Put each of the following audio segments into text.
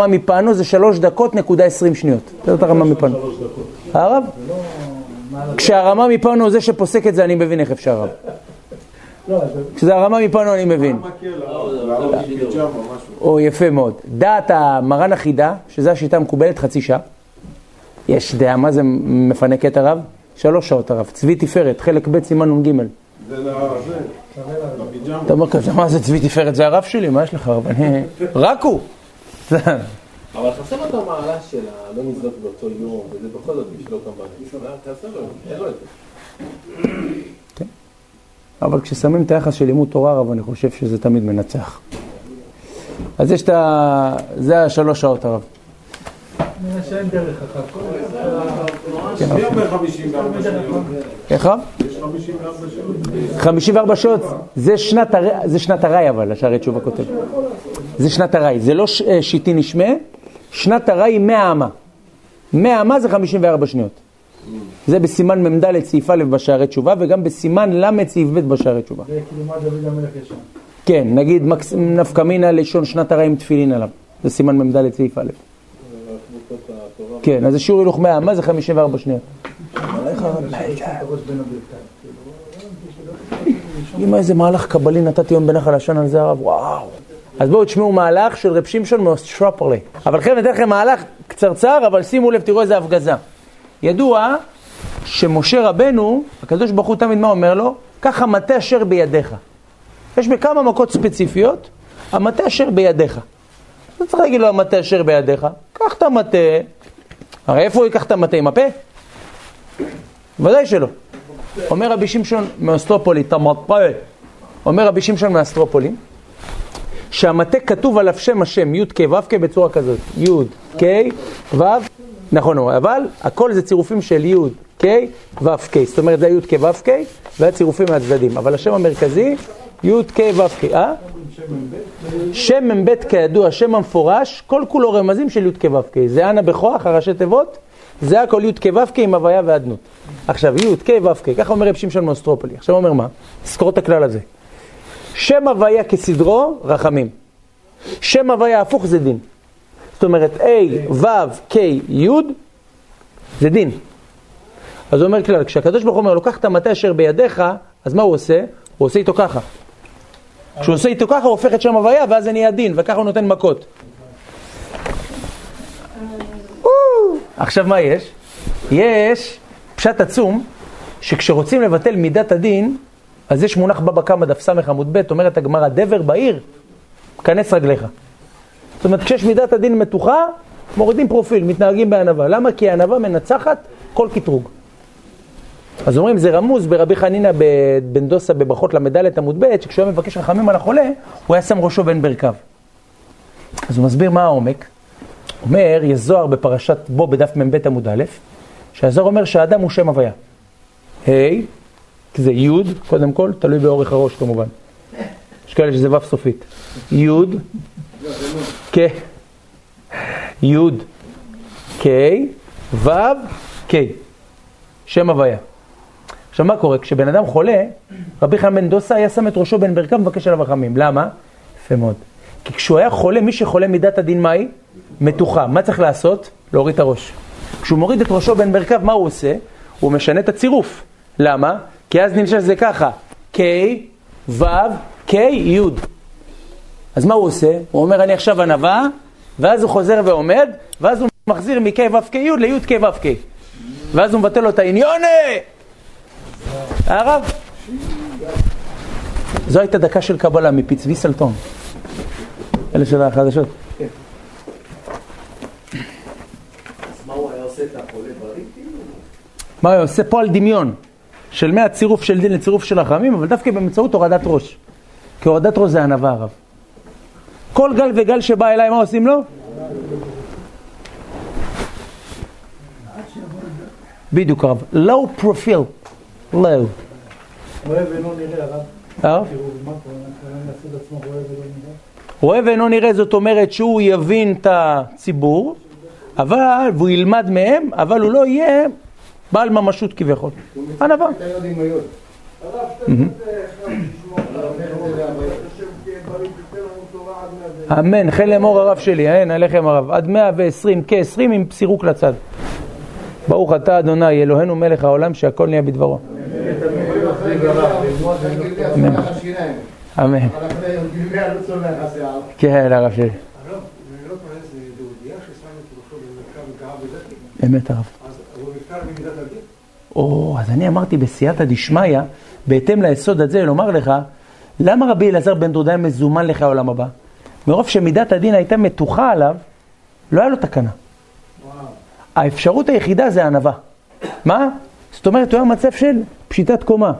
הרמה מפנו זה שלוש דקות נקודה עשרים שניות. אתה יודע את הרמה מפנו. הרב? כשהרמה מפנו הוא זה שפוסק את זה, אני מבין איך אפשר רב. כשזה הרמה מפנו אני מבין. או יפה מאוד. דעת המרן החידה, שזו השיטה המקובלת, חצי שעה. יש דעה, מה זה מפנה קטע רב? שלוש שעות הרב. צבי תפארת, חלק ב' סימן נ"ג. זה זה, אתה אומר כזה, מה זה צבי תפארת? זה הרב שלי, מה יש לך רב? אני... רק הוא. אבל חסר לו את המעלה של הלא נזרוק באותו יום, וזה בכל זאת בשבילו כמובן. תעשה לו, אין לו את זה. אבל כששמים את היחס של לימוד תורה רב, אני חושב שזה תמיד מנצח. אז יש את ה... זה השלוש שעות הרב. שאין דרך אחת. כל כן, מי אומר 54 שניות? איך רב? יש 54 שעות. 54 שעות, זה שנת, הר... זה שנת הרי אבל, השערי תשובה כותב. זה שנת הרי, זה לא ש... אה, שיטי נשמה, שנת היא 100 אמה. 100 אמה זה 54 שניות. זה בסימן מ"ד סעיף א' בשערי תשובה, וגם בסימן ל' סעיף ב' בשערי תשובה. זה כאילו מה דוד המלך יש שם. כן, נגיד מקס... נפקא מינה לשון שנת הרי עם תפילין עליו. זה סימן מ"ד סעיף א'. כן, אז זה שיעור הילוך 100, מה זה 54 שניות? אם איזה מהלך קבלי נתתי היום בנחל עשן על זה הרב, וואו. אז בואו תשמעו מהלך של רב שמשון מאוסטרופולי. אבל חבר'ה, ניתן לכם מהלך קצרצר, אבל שימו לב, תראו איזה הפגזה. ידוע שמשה רבנו, הקדוש ברוך הוא תמיד מה אומר לו? קח המטה אשר בידיך. יש בכמה מכות ספציפיות, המטה אשר בידיך. אתה צריך להגיד לו המטה אשר בידיך, קח את המטה, הרי איפה הוא ייקח את המטה? עם הפה? ודאי שלא. אומר רבי שמשון מאוסטרופולי, תמטה, אומר רבי שמשון מאסטרופולי, שהמטה כתוב עליו שם השם, י' כ' ו' כ' בצורה כזאת, י' כ' ו', נכון, אבל הכל זה צירופים של י' כ' ו' כ', זאת אומרת זה י' כ' ו' כ', והצירופים מהצדדים, אבל השם המרכזי, י' כ' ו' כ', אה? שם מ"ב כידוע, שם המפורש, כל כולו רמזים של י' כ' ו' כ', זה אנא בכוח, הראשי תיבות, זה הכל י' כ' ו' כ' עם הוויה ואדנות. עכשיו, י' כ' ו' כ', ככה אומר רב שמשון מאוסטרופולי, עכשיו אומר מה? זכור את הכלל הזה. שם הוויה כסדרו, רחמים. שם הוויה הפוך זה דין. זאת אומרת, A, ו', K, י', זה דין. אז הוא אומר כלל, כשהקדוש ברוך הוא אומר, לוקח את המטה אשר בידיך, אז מה הוא עושה? הוא עושה איתו ככה. כשהוא עושה איתו ככה, הוא הופך את שם הוויה, ואז זה נהיה דין, וככה הוא נותן מכות. עכשיו מה יש? יש פשט עצום, שכשרוצים לבטל מידת הדין, אז יש מונח בבא קמא דף עמוד ב', אומרת הגמרא, דבר בעיר, כנס רגליך. זאת אומרת, כשיש מידת הדין מתוחה, מורידים פרופיל, מתנהגים בענווה. למה? כי הענווה מנצחת כל קטרוג. אז אומרים, זה רמוז ברבי חנינא בן דוסה בברכות ל"ד עמוד ב', שכשהוא היה מבקש רחמים על החולה, הוא היה שם ראשו בין ברכיו. אז הוא מסביר מה העומק. אומר, יש זוהר בפרשת בו בדף מ"ב עמוד א', שהזוהר אומר שהאדם הוא שם הוויה. ה', זה י', קודם כל, תלוי באורך הראש כמובן. יש כאלה שזה ו' סופית. י', כ', י', כ', ו', כ', שם הוויה. עכשיו מה קורה? כשבן אדם חולה, רבי חנן בן דוסה היה שם את ראשו בין ברכיו ומבקש עליו רחמים. למה? יפה מאוד. כי כשהוא היה חולה, מי שחולה מידת הדין מהי? מתוחה. מה צריך לעשות? להוריד את הראש. כשהוא מוריד את ראשו בין ברכיו, מה הוא עושה? הוא משנה את הצירוף. למה? כי אז נמשך זה ככה, K, ו', K, י'. אז מה הוא עושה? הוא אומר, אני עכשיו ענווה, ואז הוא חוזר ועומד, ואז הוא מחזיר מ-K, ו', K, י' לי', K, ו', K. ואז הוא מבטל לו את העניון, הרב. זו הייתה דקה של קבלה מפצבי סלטון. אלה של החדשות. מה הוא היה עושה פה על דמיון של מהצירוף של דין לצירוף של רחמים, אבל דווקא באמצעות הורדת ראש. כי הורדת ראש זה ענווה הרב. כל גל וגל שבא אליי, מה עושים לו? בדיוק הרב. low profile. low. רואה ואינו נראה, זאת אומרת שהוא יבין את הציבור, אבל, והוא ילמד מהם, אבל הוא לא יהיה בעל ממשות כביכול. ענווה. אמן, חן לאמור הרב שלי, אין עליכם הרב. עד 120, כ-20 עם סירוק לצד. ברוך אתה אדוני, אלוהינו מלך העולם, שהכל נהיה בדברו. אמן. אמן. כן, הרב שלי. אמת הרב. או, אז אני אמרתי בסייעתא דשמיא, בהתאם ליסוד הזה, לומר לך, למה רבי אלעזר בן דודאי מזומן לך העולם הבא? מרוב שמידת הדין הייתה מתוחה עליו, לא היה לו תקנה. האפשרות היחידה זה ענווה. מה? זאת אומרת, הוא היה מצב של פשיטת קומה.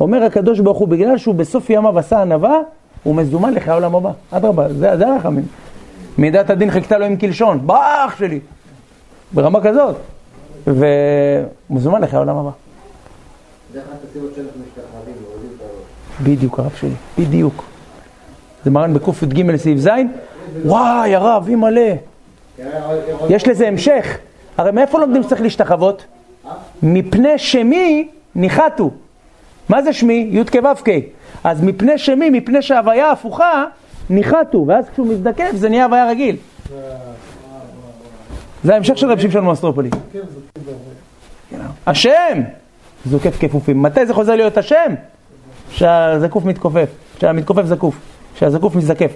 אומר הקדוש ברוך הוא, בגלל שהוא בסוף ימיו עשה ענווה, הוא מזומן לך העולם הבא. אדרבה, זה, זה הרחמים. מידת הדין חיכתה לו עם קלשון, באח שלי. ברמה כזאת. ומזומן לך העולם הבא. בדיוק, הרב שלי, בדיוק. זה מרן בק"ג סעיף ז', וואי, הרב, אימא'לה. יש לזה המשך. הרי מאיפה לומדים שצריך להשתחוות? מפני שמי ניחתו. מה זה שמי? י' כו' כ'. אז מפני שמי, מפני שההוויה הפוכה, ניחתו. ואז כשהוא מזדקף זה נהיה הוויה רגיל. זה ההמשך של רב שמשון מאוסטרופולי. השם! זוקף כפופים. מתי זה חוזר להיות השם? שהזקוף מתכופף. שהמתכופף זקוף. שהזקוף מזדקף.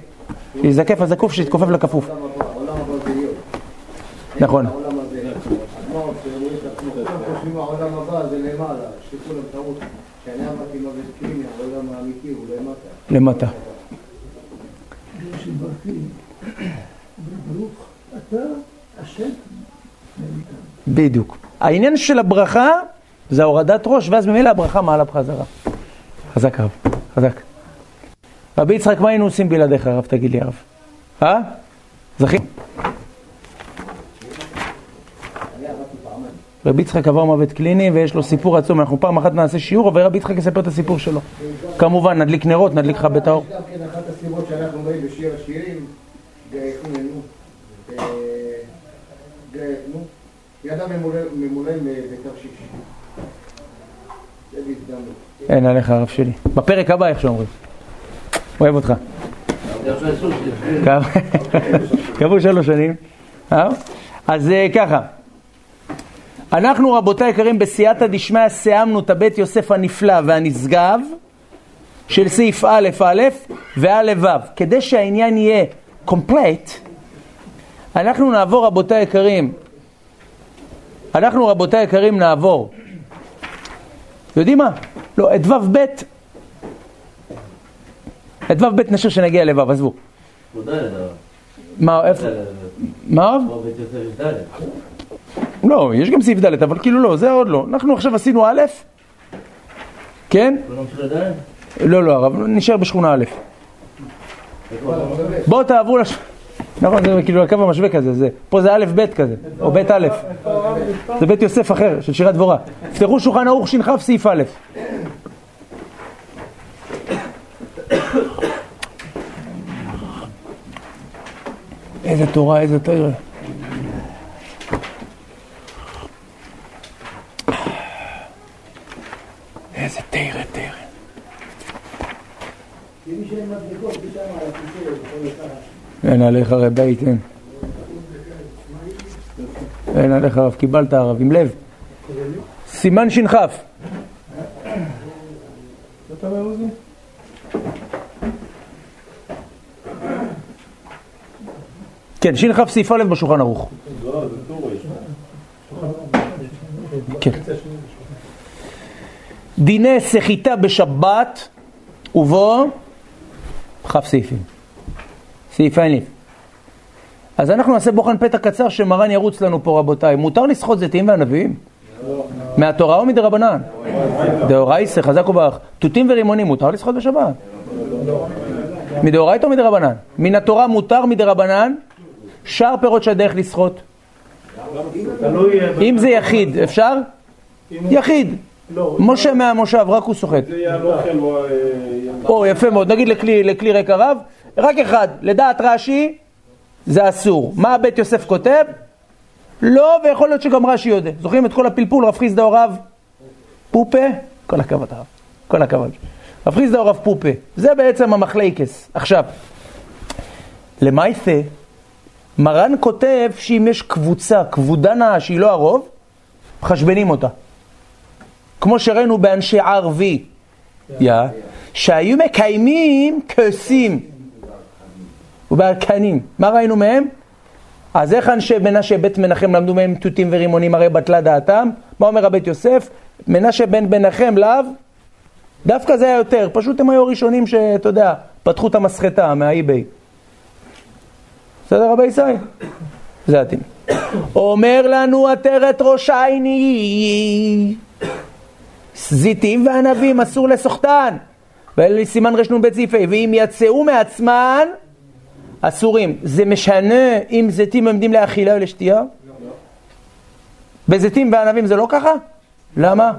שיזדקף הזקוף שיתכופף לכפוף. נכון. למטה. ברוך בדיוק. העניין של הברכה זה הורדת ראש, ואז ממילא הברכה מעלה בחזרה. חזק הרב, חזק. רבי יצחק, מה היינו עושים בלעדיך, הרב? תגיד לי, הרב. אה? זכי? רבי יצחק עבר מוות קליני ויש לו סיפור עצום, אנחנו פעם אחת נעשה שיעור ורבי יצחק יספר את הסיפור שלו. כמובן, נדליק נרות, נדליק לך בית האור. כן אחת הסיבות שאנחנו רואים בשיר השירים, גאיתנו, נו, בתרשיש. זה בהזדמנות. אין עליך הרב שלי. בפרק הבא, איך שאומרים. אוהב אותך. קבעו שלוש שנים. אה? אז אה, ככה, אנחנו רבותיי יקרים בסייעתא דשמיא סיימנו את הבית יוסף הנפלא והנשגב של סעיף א' א' וא' ו'. כדי שהעניין יהיה קומפלט, אנחנו נעבור רבותיי יקרים, אנחנו רבותיי יקרים נעבור. יודעים מה? לא, את ו' ב' את ו' ב' נשאיר שנגיע לו', עזבו. מה, איפה? מה? לא, יש גם סעיף ד', אבל כאילו לא, זה עוד לא. אנחנו עכשיו עשינו א', כן? לא, לא, הרב, נשאר בשכונה א'. בואו תעברו לש... נכון, זה כאילו הקו המשווה כזה, זה, פה זה א' ב' כזה, או ב' א', זה בית יוסף אחר, של שירת דבורה. תפתחו שולחן ערוך ש"כ סעיף א'. איזה תורה, איזה תורה. איזה תרא, תרא. אין עליך רב בית, אין. אין עליך רב, קיבלת הרב, עם לב. סימן ש"כ. כן, ש"כ סעיף א' בשולחן ערוך. כן. דיני סחיטה בשבת ובו כ' סעיפים. סעיף א'. אז אנחנו נעשה בוחן פתע קצר שמרן ירוץ לנו פה רבותיי. מותר לסחוט זיתים וענבים? מהתורה או מדרבנן? דאורייסה, חזק וברך. תותים ורימונים מותר לסחוט בשבת? מדאורייתא או מדרבנן? מן התורה מותר מדרבנן? שאר פירות שהדרך לסחוט. אם זה יחיד, אפשר? יחיד. משה מהמושב, רק הוא סוחט. אוכל או... יפה מאוד. נגיד לכלי, ריק הרב, רק אחד, לדעת רש"י, זה אסור. מה בית יוסף כותב? לא, ויכול להיות שגם רש"י יודע. זוכרים את כל הפלפול, רב חיסדא או רב פופה? כל הכבוד הרב, כל הכבוד. רב חיסדא או רב פופה. זה בעצם המחלייקס. עכשיו, למעשה, מרן כותב שאם יש קבוצה, כבודה נאה שהיא לא הרוב, מחשבנים אותה. כמו שראינו באנשי ערבי, יא, שהיו מקיימים כוסים ובארקנים. מה ראינו מהם? אז איך אנשי מנשה בית מנחם למדו מהם תותים ורימונים הרי בטלה דעתם? מה אומר הבית יוסף? מנשה בן מנחם לאו? דווקא זה היה יותר, פשוט הם היו הראשונים שאתה יודע, פתחו את המסחטה מהאי-ביי. בסדר רבי ישי? זה עתים. אומר לנו עטרת ראש עיני, זיתים וענבים אסור לסוחטן. ולסימן רנ"ב סעיף ה' ואם יצאו מעצמן, אסורים. זה משנה אם זיתים עומדים לאכילה או לשתייה? בזיתים וענבים זה לא ככה? למה?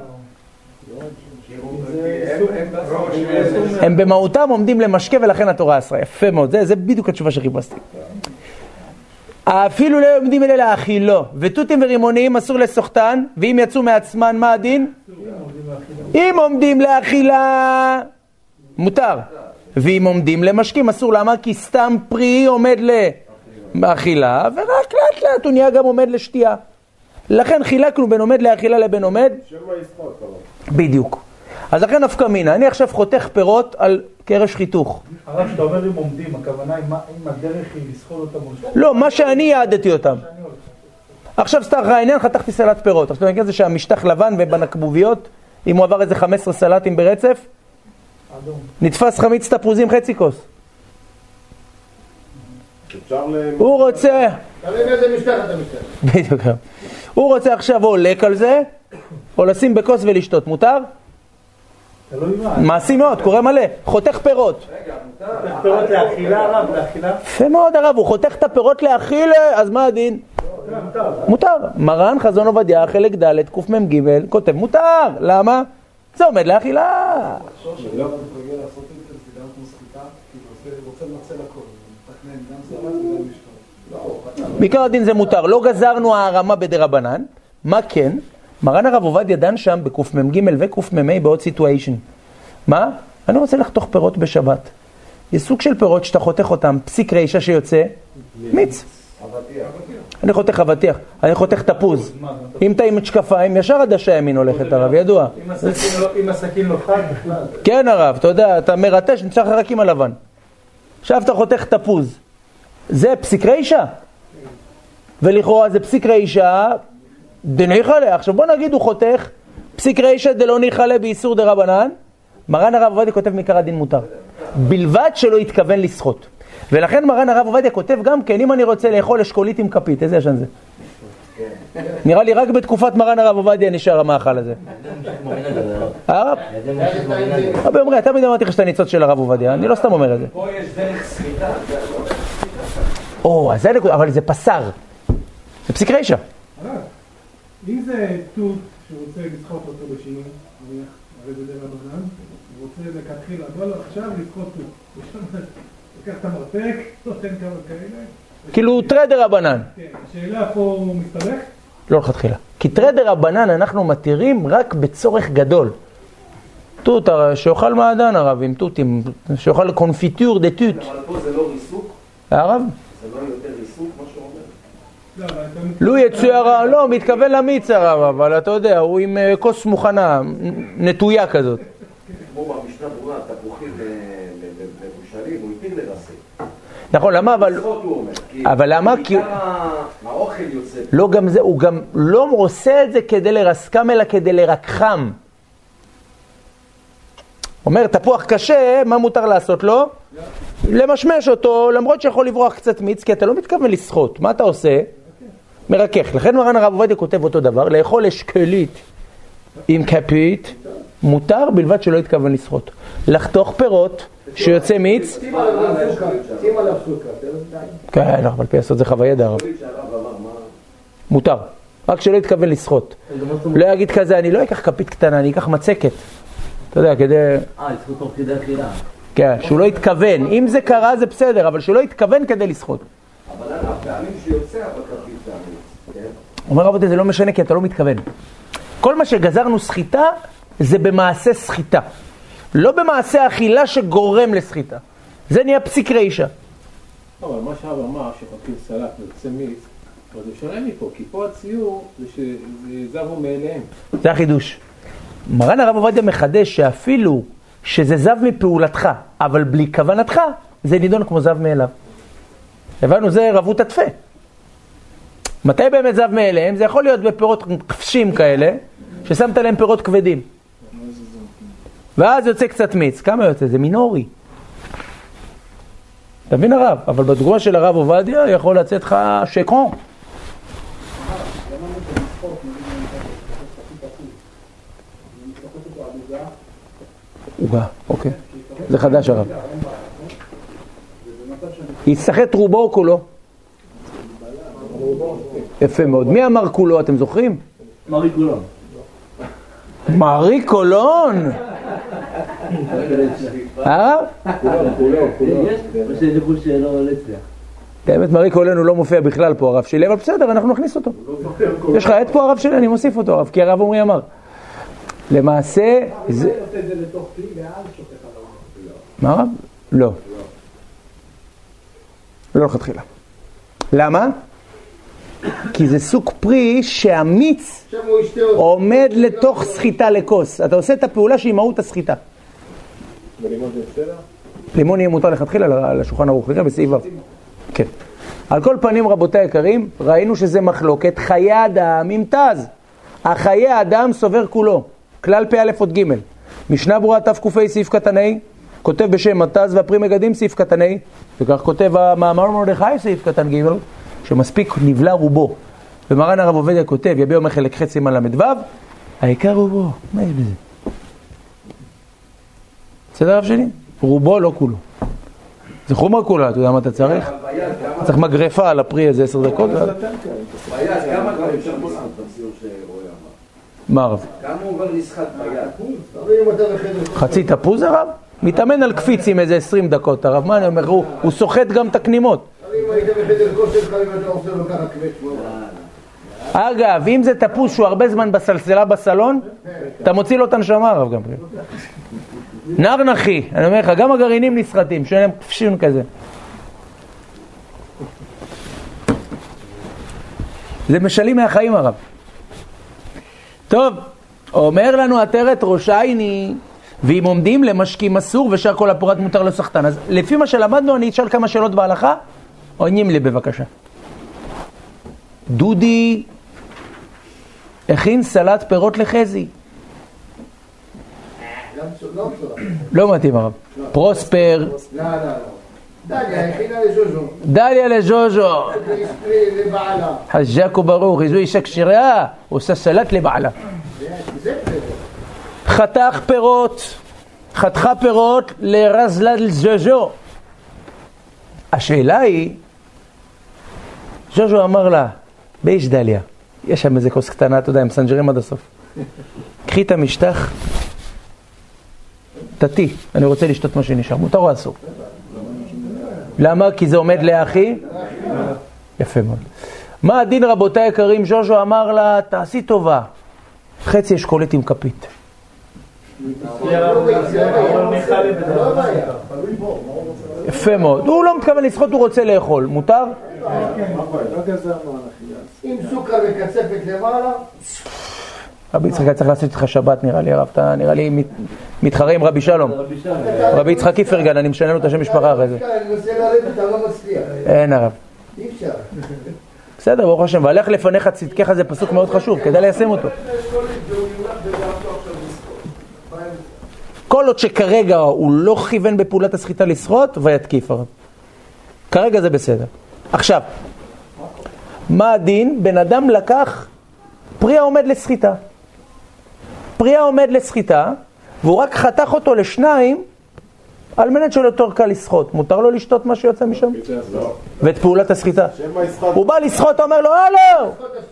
הם במהותם עומדים למשקה ולכן התורה אסרה. יפה מאוד, זה, בדיוק התשובה שחיפשתי. אפילו לא עומדים אלה לאכילו, ותותים ורימונים אסור לסוחטן, ואם יצאו מעצמן מה הדין? אם עומדים לאכילה, מותר. ואם עומדים למשקים אסור, למה? כי סתם פרי עומד לאכילה, ורק לאט לאט הוא נהיה גם עומד לשתייה. לכן חילקנו בין עומד לאכילה לבין עומד. בדיוק. אז לכן נפקא מינה, אני עכשיו חותך פירות על קרש חיתוך. הרב, כשאתה אומר אם עומדים, הכוונה אם הדרך היא לסחול אותם מול שום? לא, מה שאני יעדתי אותם. עכשיו סתם העניין, חתכתי סלט פירות. עכשיו אתה מכיר את זה שהמשטח לבן ובנקבוביות, אם הוא עבר איזה 15 סלטים ברצף. נתפס חמיץ תפוזים חצי כוס. הוא רוצה, תלוי באיזה משטח אתה. בדיוק, הוא רוצה עכשיו או לק על זה, או לשים בכוס ולשתות, מותר? מעשי מאוד, קורה מלא. חותך פירות. פירות לאכילה, הרב, לאכילה? יפה מאוד הרב, הוא חותך את הפירות לאכיל, אז מה הדין? מותר. מרן חזון עובדיה, חלק ד', קמ"ג, כותב מותר. למה? זה עומד לאכילה. בעיקר הדין זה מותר. לא גזרנו הערמה בדרבנן. מה כן? מרן הרב עובדיה דן שם בקמ"ג וקמ"ה בעוד סיטואשן. מה? אני רוצה לחתוך פירות בשבת. יש סוג של פירות שאתה חותך אותם, פסיק רישה שיוצא, מיץ. אני חותך אבטיח, אני חותך תפוז. אם אתה עם משקפיים, ישר עדשה ימין הולכת הרב, ידוע. אם הסכין לא- לא חד בכלל. כן הרב, אתה יודע, אתה מרטש, נשאר לך רק עם הלבן. עכשיו אתה חותך תפוז. זה פסיק רישה. ולכאורה זה פסיק רישה דניחלה. עכשיו בוא נגיד הוא חותך פסיק רישה דלא ניחלה באיסור דה רבנן. מרן הרב עובדיה כותב מעיקר הדין מותר. בלבד שלא התכוון לסחוט. ולכן מרן הרב עובדיה כותב גם כן, אם אני רוצה לאכול אשכולית עם כפית, איזה ישן זה? נראה לי רק בתקופת מרן הרב עובדיה נשאר המאכל הזה. הרב? רבי עמרי, תמיד אמרתי לך שאתה ניצוץ של הרב עובדיה, אני לא סתם אומר את זה. פה יש דרך סחיטה. או, אז זה נקודה, אבל זה פסר. זה פסיק רישה. אם זה תות שרוצה לסחוט אותו בשינוי, הרי זה דרך הוא רוצה לכתחילה, בוא לו עכשיו לסחוט תות. לוקח את המרפק, נותן כמה כאלה. כאילו טרדר רבנן. כן, השאלה פה הוא מסתבך? לא לכתחילה. כי טרדר רבנן אנחנו מתירים רק בצורך גדול. תות, הרי שיאכל מעדן הרב עם תותים, שיאכל קונפיטור דה תות. אבל פה זה לא ריסוק? הרב? זה לא יותר ריסוק, מה שהוא אומר? לא, אבל אתה... לו יצויר, לא, מתכוון למיץ הרב, אבל אתה יודע, הוא עם אה, כוס מוכנה, נטויה כזאת. כמו במשנה נכון, למה אבל... אבל למה? כי- האוכל יוצא. לא גם זה, הוא גם לא עושה את זה כדי לרסקם, אלא כדי לרככם. אומר, תפוח קשה, מה מותר לעשות לו? למשמש אותו, למרות שיכול לברוח קצת מיץ, כי אתה לא מתכוון לסחוט. מה אתה עושה? מרכך. לכן מרן הרב עובדיה כותב אותו דבר, לאכול אשכלית עם כפית, מותר בלבד שלא יתכוון לסחוט. לחתוך פירות שיוצא מיץ. כן, לא, אבל פי לעשות זה חוויה דרב. מותר. רק שלא יתכוון לסחוט. לא יגיד כזה, אני לא אקח כפית קטנה, אני אקח מצקת. אתה יודע, כדי... אה, יצחו תוך כדי אכילה. כן, שהוא לא יתכוון. אם זה קרה זה בסדר, אבל שהוא לא יתכוון כדי לסחוט. אבל הפעמים שיוצא בכפית זה המיץ, כן? אומר רבותי, זה לא משנה כי אתה לא מתכוון. כל מה שגזרנו סחיטה, זה במעשה סחיטה. לא במעשה אכילה שגורם לסחיטה. זה נהיה פסיק רישה. אבל מה שהרב אמר, שחותכים סלט ויוצא מיץ, אבל זה שונה מפה, כי פה הציור זה שזבו מאליהם. זה החידוש. מרן הרב עובדיה מחדש שאפילו שזה זב מפעולתך, אבל בלי כוונתך, זה נידון כמו זב מאליו. הבנו, זה רבות התפה. מתי באמת זב מאליהם? זה יכול להיות בפירות קפשים כאלה, ששמת להם פירות כבדים. ואז יוצא קצת מיץ. כמה יוצא? זה מינורי. אתה מבין הרב? אבל בדוגמה של הרב עובדיה יכול לצאת לך שקרון. עוגה, אוקיי. זה חדש הרב. יסחט רובו או כולו? יפה מאוד. מי אמר כולו, אתם זוכרים? מרי כולון. מארי קולון! אה? שלא עולה אצלך. האמת, מארי קולון הוא לא מופיע בכלל פה, הרב שלי, אבל בסדר, אנחנו נכניס אותו. יש לך עט פה, הרב שלי? אני מוסיף אותו, הרב, כי הרב עמרי אמר. למעשה. מה הרב? לא. לא לכתחילה. למה? כי זה סוג פרי שהמיץ. עומד לתוך סחיטה לכוס. אתה עושה את הפעולה שהיא מהות הסחיטה. ולימוד זה בסדר? לימון יהיה מותר לכתחילה על השולחן ערוך, נראה בסעיף ו'. כן. על כל פנים, רבותיי היקרים, ראינו שזה מחלוקת חיי אדם עם תז. החיי אדם סובר כולו. כלל פא עוד ג' משנה ברורה תק"ה סעיף קטן ה', כותב בשם התז והפרי מגדים סעיף קטן ה', וכך כותב המאמר מרדכי סעיף קטן ג', שמספיק נבלע רובו. ומרן הרב עובדיה כותב, יביע אומר חלק ח' סימן ל"ו, העיקר רובו, מה יש בזה? בסדר הרב שלי? רובו לא כולו. זה חומר כולה, אתה יודע מה אתה צריך? אתה צריך מגרפה על הפרי איזה עשר דקות. אמר? מה הרב? כמה הוא כבר נסחט ביד? בחדר חצי תפוז הרב? מתאמן על קפיצים איזה 20 דקות הרב, מה אני אומר? הוא- הוא סוחט גם את הקנימות. אגב, אם זה תפוז שהוא הרבה זמן בסלסלה בסלון, אתה מוציא לו את הנשמה הרב גם. נר נחי, אני אומר לך, גם הגרעינים נסחטים, שאין להם פשיון כזה. זה משלים מהחיים הרב. טוב, אומר לנו עטרת ראש עיני, ואם עומדים למשקים אסור ושאר כל הפורת מותר לסחטן. אז לפי מה שלמדנו, אני אשאל כמה שאלות בהלכה. עונים לי בבקשה. דודי הכין סלט פירות לחזי. לא מתאים הרב. פרוספר, לא, לא, לא. דליה, לז'וז'ו. דליה. חז'קו ברוך, איזו אישה כשירה, עושה סלט לבעלה. חתך פירות, חתכה פירות לרזלל ז'וז'ו. השאלה היא, ז'וז'ו אמר לה, באיש דליה, יש שם איזה כוס קטנה, אתה יודע, הם מסנג'רים עד הסוף. קחי את המשטח, תתי, אני רוצה לשתות מה שנשאר, מותר או אסור? למה? כי זה עומד לאחי? יפה מאוד. מה הדין רבותיי היקרים? ז'וז'ו אמר לה, תעשי טובה, חצי אשכולית עם כפית. יפה מאוד. הוא לא מתכוון לשחוט, הוא רוצה לאכול. מותר? עם סוכר וקצפת למעלה, רבי יצחק היה צריך לעשות איתך שבת נראה לי, הרב. אתה נראה לי מת- מתחרה עם רבי שלום. רבי יצחק איפרגן, אני משנה לו את השם משפחה אחרי זה. לא. אין הרב. בסדר, ברוך השם. והלך לפניך צדקיך זה פסוק מאוד חשוב, כדאי ליישם אותו. כל עוד שכרגע הוא לא כיוון בפעולת הסחיטה לסחוט, ויתקיף הרב. כרגע זה בסדר. עכשיו, מה הדין? בן אדם לקח פרי העומד לסחיטה. פרי העומד לסחיטה, והוא רק חתך אותו לשניים, על מנת לו יותר קל לסחוט. מותר לו לשתות מה שיוצא משם? ואת פעולת הסחיטה. הוא בא לסחוט, אומר לו, אה לא,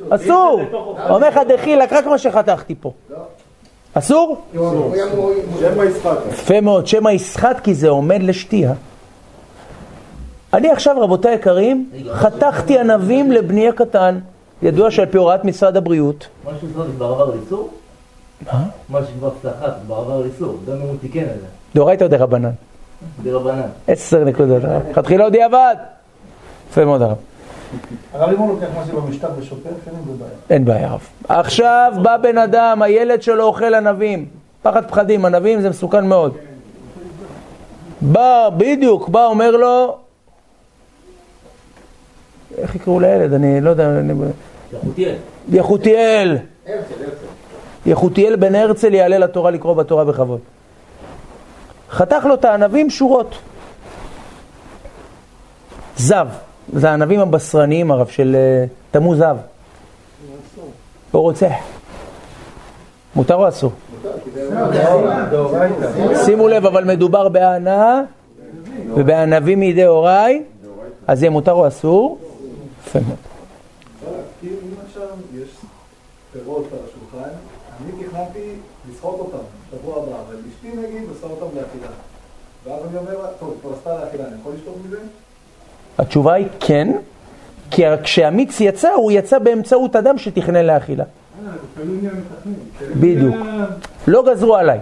אסור. אומר לך, דחילק, רק מה שחתכתי פה. אסור? שמא יסחט. יפה מאוד, שמא יסחט כי זה עומד לשתייה. אני עכשיו, רבותיי היקרים, חתכתי ענבים לבני הקטן. ידוע שעל פי הוראת משרד הבריאות, מה שסחט כבר עבר לאיסור? מה? מה שכבר סחט כבר עבר לאיסור. גם אם הוא תיקן את זה. דאורייתא או דרבנן? דרבנן. עשר נקודות. תחילה עוד יעבד. יפה מאוד הרב. הרב אם הוא לוקח משהו במשטר ושוטף, אין בעיה. עכשיו בא בן אדם, הילד שלו אוכל ענבים. פחד פחדים, ענבים זה מסוכן מאוד. בא, בדיוק, בא אומר לו, איך יקראו לילד? אני לא יודע, אני... יחותיאל. יחותיאל. יחותיאל בן הרצל יעלה לתורה לקרוא בתורה בכבוד. חתך לו את הענבים שורות. זב, זה הענבים הבשרניים הרב של אה, תמוז זב. הוא רוצה. מותר או אסור? שימו לב, אבל מדובר בהנאה ובענבים מדאוראי, אז זה מותר או אסור? יפה מאוד. פירות על השולחן, אני אותם אבל נגיד. ואז אני אומר טוב, כבר עשתה לאכילה, אני יכול לשתות מזה? התשובה היא כן, כי כשהמיץ יצא, הוא יצא באמצעות אדם שתכנן לאכילה. בדיוק. לא גזרו עליי.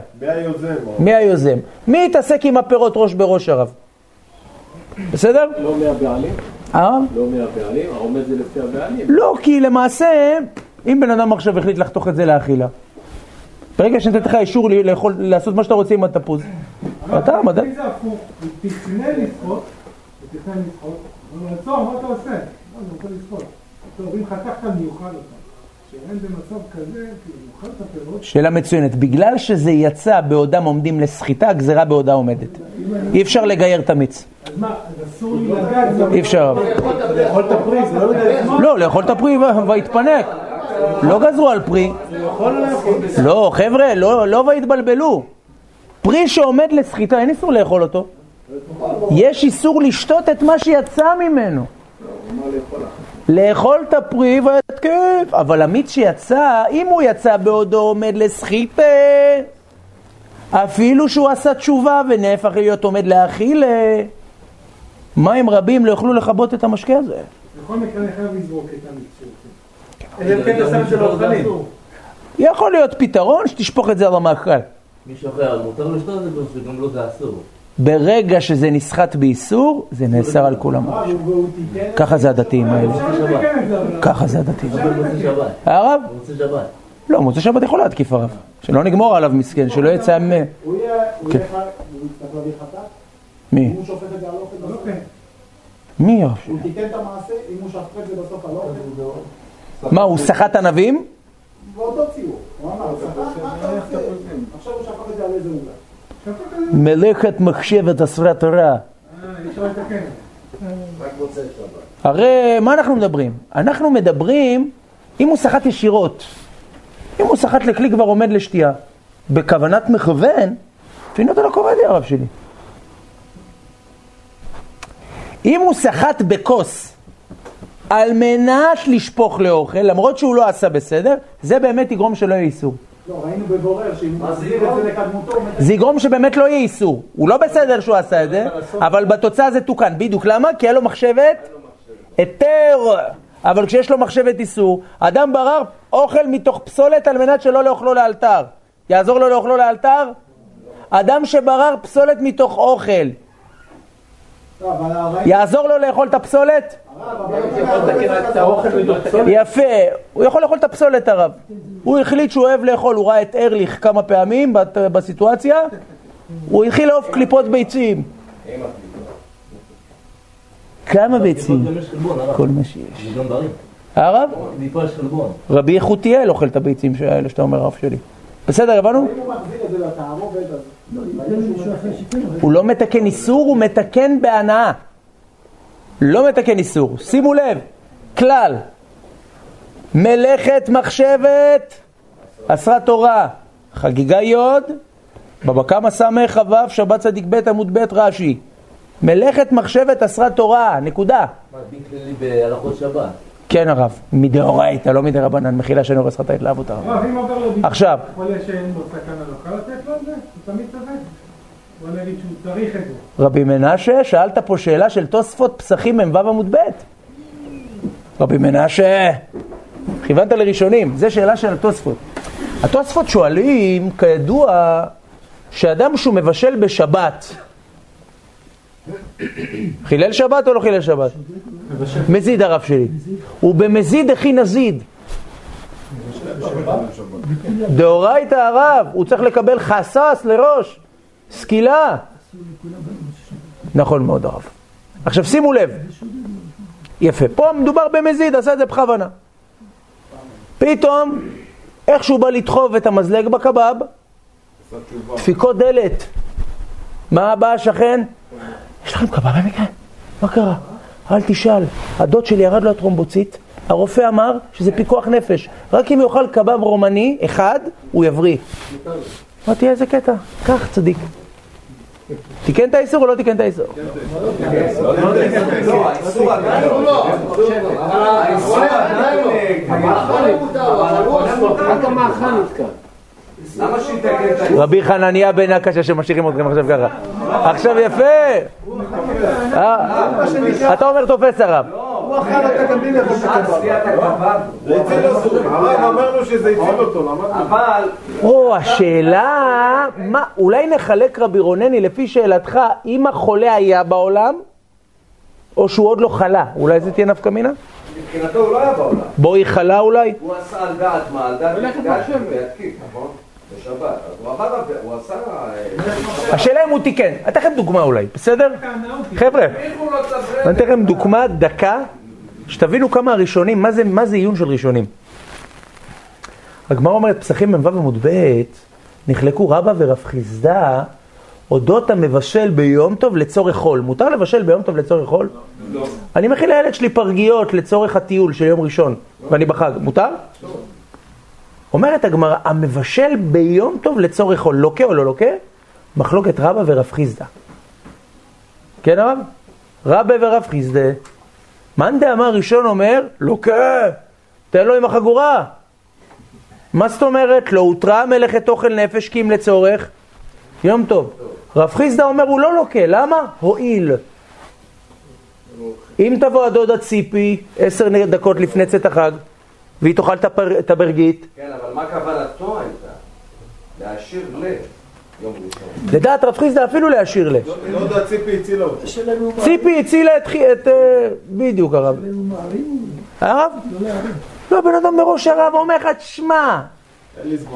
מי היוזם? מי יתעסק עם הפירות ראש בראש הרב? בסדר? לא מהבעלים? אה? לא מהבעלים? העומד זה לפי הבעלים? לא, כי למעשה, אם בן אדם עכשיו החליט לחתוך את זה לאכילה, ברגע שנתתי לך אישור לאכול, לעשות מה שאתה רוצה עם התפוז, אתה מדע. זה הפוך, הוא תכנן תכנן לשחות, הוא אומר, עצור, מה אתה עושה? לא, אני רוצה לשחות. טוב, אם חתכת, אני אוכל אותה. שאין במצב כזה, כאילו, אוכל את הפירות, שאלה מצוינת. בגלל שזה יצא בעודם עומדים לסחיטה, הגזרה בעודה עומדת. אי אפשר לגייר את המיץ. אז מה, אז אסור לי לגעת, אי אפשר. לאכול את הפרי, זה לא יודע. לא, לאכול את הפרי ויתפנק. לא גזרו על פרי. לא, חבר'ה, לא, לא ויתבלבלו. פרי שעומד לסחיטה, אין איסור לאכול אותו. יש איסור לשתות את מה שיצא ממנו. לאכול את הפרי ויתקף. אבל המיץ שיצא, אם הוא יצא בעודו עומד לסחיטה, אפילו שהוא עשה תשובה ונהפך להיות עומד להאכילה, מים רבים לא יוכלו לכבות את המשקה הזה. בכל מקרה אני חייב לזרוק את כן האוכלים. יכול להיות פתרון שתשפוך את זה על המאכל. מישהו אחר, מותר לשתות את זה, וגם לו זה אסור. ברגע שזה נסחט באיסור, זה נאסר על כולם. ככה זה הדתיים האלה. ככה זה הדתיים. הרב? לא, מוצא שבת יכול להתקיף הרב. שלא נגמור עליו מסכן, שלא יצא מ... הוא יהיה, הוא כן. יצטרך להביא חטאת? מי? אם הוא שופט את זה על אוכל לא? כן. מי הרב? הוא תיקן את המעשה, אם הוא שפט את זה בסוף על אוכל? מה, הוא סחט ענבים? באותו ציור. הוא אמר, סחט? עכשיו הוא שפט את זה על איזה עוגה. מלאכת מחשבת מוצאי שבת. הרי מה אנחנו מדברים? אנחנו מדברים אם הוא סחט ישירות. אם הוא סחט לכלי כבר עומד לשתייה. בכוונת מכוון, פינות על הקומדיה הרב שלי. אם הוא סחט בכוס על מנת לשפוך לאוכל, למרות שהוא לא עשה בסדר, זה באמת יגרום שלא יהיה איסור. לא, ראינו בבורר שאם הוא מחזיר את זה לקדמותו. זה יגרום שבאמת לא יהיה איסור. הוא לא בסדר שהוא עשה את זה, אבל בתוצאה זה תוקן. בדיוק, למה? כי היה לו מחשבת היתר. אבל כשיש לו מחשבת איסור, אדם ברר אוכל מתוך פסולת על מנת שלא לאוכלו לאלתר. יעזור לו לאוכלו לאלתר? אדם שברר פסולת מתוך אוכל, לא, יעזור לו לאכול את הפסולת? יפה, הוא יכול לאכול את הפסולת הרב. הוא החליט שהוא אוהב לאכול, הוא ראה את ארליך כמה פעמים בסיטואציה, הוא התחיל לעוף קליפות ביצים. כמה ביצים? כל מה שיש. הרב? רבי יחותיאל אוכל את הביצים האלה שאתה אומר, הרב שלי. בסדר, הבנו? הוא לא מתקן איסור, הוא מתקן בהנאה. לא מתקן איסור. שימו לב, כלל, מלאכת מחשבת, אסרה תורה, חגיגה יוד, בבא קמא סמך כ"ו, שבת צדיק ב' עמוד ב' רש"י. מלאכת מחשבת אסרה תורה, נקודה. מה, דין כללי בהלכות שבת. כן הרב, מדאורייתא, לא מדרבנן, מחילה שאני הורס לך את ההתלהבות הרב. עכשיו. חולה שאין לו סכנה, נוכל לתת לו את זה? הוא תמיד צודק. רבי מנשה, שאלת פה שאלה של תוספות פסחים מ"ו עמוד ב'. רבי מנשה, כיוונת לראשונים, זו שאלה של התוספות. התוספות שואלים, כידוע, שאדם שהוא מבשל בשבת, חילל שבת או לא חילל שבת? מזיד הרב שלי. הוא במזיד הכי נזיד. דאורייתא הרב, הוא צריך לקבל חסס לראש, סקילה. נכון מאוד הרב. עכשיו שימו לב, יפה, פה מדובר במזיד, עשה את זה בכוונה. פתאום, איך שהוא בא לדחוב את המזלג בקבב, דפיקות דלת. מה בא השכן? יש לכם קבב במקרה? מה קרה? אל תשאל, הדוד שלי ירד לו הטרומבוצית, הרופא אמר שזה פיקוח נפש. רק אם יאכל קבב רומני אחד, הוא יבריא. אמרתי, איזה קטע? קח, צדיק. תיקן את האיסור או לא תיקן את האיסור? לא, לא. רבי חנניה בן הקשה שמשאירים אתכם עכשיו ככה. עכשיו יפה. אה, אתה אומר תופס הרב. הוא אכל אותה גם בלי לאכול את הקבב. זה הציל אותו. אמרנו שזה הציל אותו, למדנו. אבל או, השאלה, מה, אולי נחלק רבי רונני לפי שאלתך, אם החולה היה בעולם, או שהוא עוד לא חלה, אולי זה תהיה נפקא מינה? מבחינתו הוא לא היה בעולם. בואי חלה אולי? הוא עשה על דעת מה? על דעת. ויתקיף, נכון? בשבת. הוא עבד, על- הוא עשה... אה, השאלה אם הוא תיקן. אני אתן לכם דוגמה אולי, בסדר? חבר'ה, לא? אני אתן לכם דוגמה, דקה, שתבינו כמה הראשונים, מה זה, מה זה עיון של ראשונים. הגמרא אומרת, פסחים מ"ו עמוד ב', נחלקו רבא ורב חיסדא אודות המבשל ביום טוב לצורך חול. מותר לבשל ביום טוב לצורך חול? לא. אני מכין לילד שלי פרגיות לצורך הטיול של יום ראשון, ואני בחג, מותר? אומרת הגמרא, המבשל ביום טוב לצורך חול, לוקה או לא לוקה? מחלוקת רבא ורב חיסדא. כן הרב? רבא ורב חיסדא. מאן דאמר ראשון אומר, לוקה, תן לו עם החגורה. מה זאת אומרת? לא הותרה מלאכת אוכל נפש כי אם לצורך יום טוב. רב חיסדא אומר, הוא לא לוקה, למה? הועיל. אם תבוא הדודה ציפי עשר דקות לפני צאת החג, והיא תאכל את הברגית, כן, אבל מה כוונתו הייתה? להשאיר ל... לדעת רב חיסדא אפילו להשאיר ל. לא יודע, ציפי הצילה אותו. ציפי הצילה את, אה, בדיוק הרב. הרב? לא, בן אדם מראש הרב אומר לך, תשמע.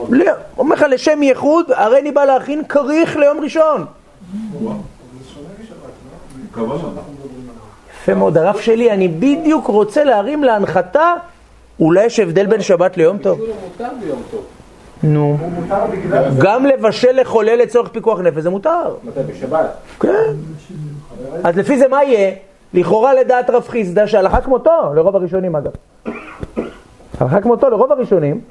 לא, אומר לך לשם ייחוד, הרי אני בא להכין כריך ליום ראשון. יפה מאוד, הרב שלי, אני בדיוק רוצה להרים להנחתה, אולי יש הבדל בין שבת ליום טוב. נו, גם לבשל לחולה לצורך פיקוח נפש זה מותר. מתי? בשבת. כן. אז לפי זה מה יהיה? לכאורה לדעת רב חיסדא שהלכה כמותו, לרוב הראשונים אגב. הלכה כמותו לרוב הראשונים,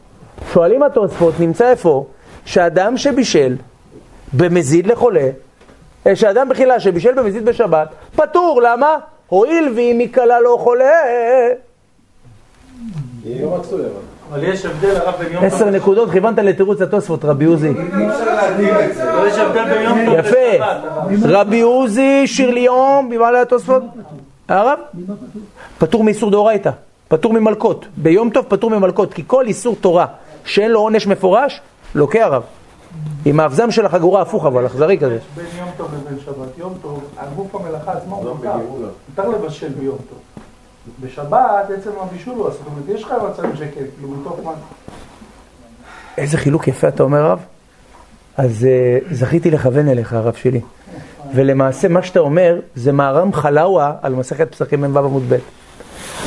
שואלים התוספות, נמצא איפה? שאדם שבישל במזיד לחולה, אה, שאדם בחילה שבישל במזיד בשבת, פטור, למה? הואיל ואם היא קלה לא חולה, לא מצוי אבל. אבל יש הבדל הרב בין יום עשר נקודות, כיוונת לתירוץ התוספות, רבי עוזי. אי אפשר להתאים את זה. לא יש הבדל בין יום טוב יפה. רבי עוזי, שיר ליום, במעלה התוספות. הרב? פטור מאיסור דאורייתא, פטור ממלקות. ביום טוב פטור ממלקות, כי כל איסור תורה שאין לו עונש מפורש, לוקה הרב. עם האבזם של החגורה הפוך אבל, אכזרי כזה. בין יום טוב לבין שבת. יום טוב, הגוף המלאכה עצמו מותר. מותר לבשל ביום טוב. בשבת עצם הבישול הוא אסור. זאת אומרת, יש לך מצבים שכן, כאילו מתוך מה... איזה חילוק יפה אתה אומר רב. אז uh, זכיתי לכוון אליך הרב שלי. ולמעשה מה שאתה אומר זה מהר"ם חלאווה על מסכת פסחים מ"ו עמוד ב'.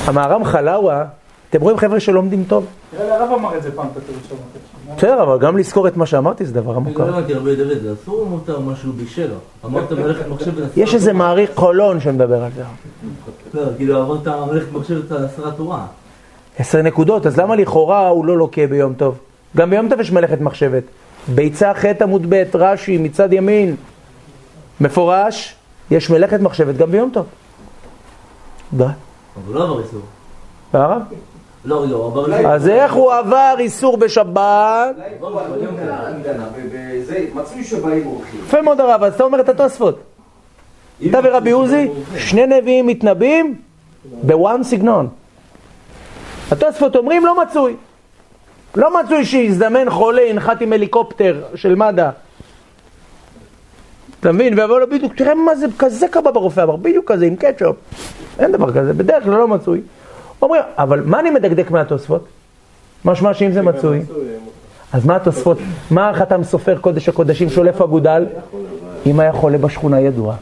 המהר"ם חלאווה, אתם רואים חבר'ה שלומדים טוב? נראה לי הרב אמר את זה פעם. בסדר, אבל גם לזכור את מה שאמרתי זה דבר עמוק. לא הבנתי הרבה דוד, זה אסור או מותר משהו בישל? אמרת מלאכת מחשבת יש איזה מעריך קולון שמדבר על זה. לא, כאילו אמרת מלאכת מחשבת עשרה תורה. עשר נקודות, אז למה לכאורה הוא לא לוקה ביום טוב? גם ביום טוב יש מלאכת מחשבת. ביצה ח' עמוד ב', רש"י, מצד ימין, מפורש, יש מלאכת מחשבת גם ביום טוב. די. אבל לא עבר איסור. הרב? לא, עבר איסור. אז איך הוא עבר איסור בשבת? יפה מאוד הרב, אז אתה אומר את התוספות. אתה ורבי עוזי, שני נביאים מתנבאים בוואן סגנון. התוספות אומרים לא מצוי. לא מצוי שיזדמן חולה, ינחת עם הליקופטר של מד"א. אתה מבין? ויבוא לו בדיוק, תראה מה זה, כזה קבע ברופא אמר, בדיוק כזה, עם קטשופ. אין דבר כזה, בדרך כלל לא מצוי. אומרים, אבל מה אני מדקדק מהתוספות? משמע שאם זה מצוי, אז מה התוספות, מה החתם סופר קודש הקודשים שולף אגודל? אם היה חולה בשכונה ידוע.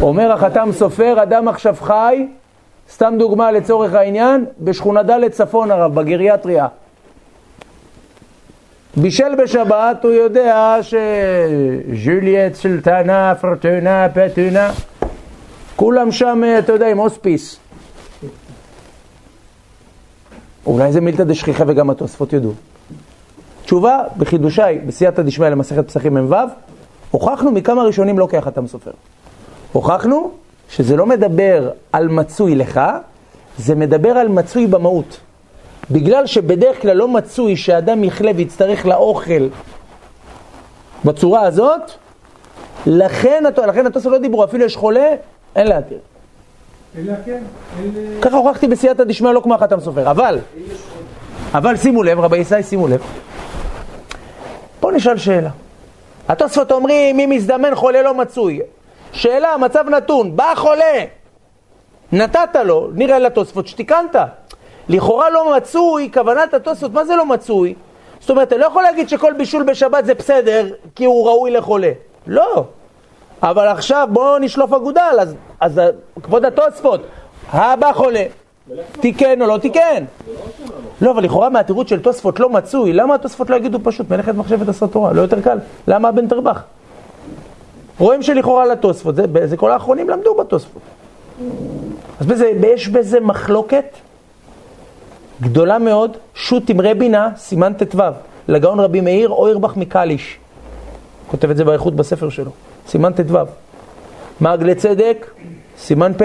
אומר החתם סופר, אדם עכשיו חי, סתם דוגמה לצורך העניין, בשכונה ד' צפון הרב, בגריאטריה. בישל בשבת, הוא יודע שז'וליאט, סולטנה, פרטונה, פטונה, כולם שם, אתה יודע, עם הוספיס. אולי זה מילתא דשכיחה וגם התוספות ידעו. תשובה, בחידושי, בסייעתא דשמיא למסכת פסחים מ"ו, הוכחנו מכמה ראשונים לא כהחתם סופר. הוכחנו שזה לא מדבר על מצוי לך, זה מדבר על מצוי במהות. בגלל שבדרך כלל לא מצוי שאדם יחלה ויצטרך לאוכל בצורה הזאת, לכן, לכן התוספות לא דיברו, אפילו יש חולה, אין להתיר. כן. ככה הוכחתי בסייעתא דשמיא לא כמו החתם סופר, אבל, אבל שימו לב, רבי ישי, שימו לב. בואו נשאל שאלה. התוספות אומרים, מי מזדמן חולה לא מצוי. שאלה, מצב נתון, בא חולה, נתת לו, נראה לתוספות שתיקנת. לכאורה לא מצוי, כוונת התוספות, מה זה לא מצוי? זאת אומרת, אתה לא יכול להגיד שכל בישול בשבת זה בסדר, כי הוא ראוי לחולה. לא. אבל עכשיו בואו נשלוף אגודל, אז, אז כבוד התוספות, הבא חולה, תיקן או לא תיקן? לא, אבל לכאורה מהתירוץ של תוספות לא מצוי, למה התוספות לא יגידו פשוט מלאכת מחשבת עשרה תורה? לא יותר קל. למה הבן תרבח? רואים שלכאורה לתוספות, זה, זה כל האחרונים למדו בתוספות. אז בזה, יש בזה מחלוקת גדולה מאוד, שו"ת אמרי בינה, סימן ט"ו, לגאון רבי מאיר אוירבך מקליש. כותב את זה באיכות בספר שלו, סימן ט"ו. מעגלי צדק, סימן פ'.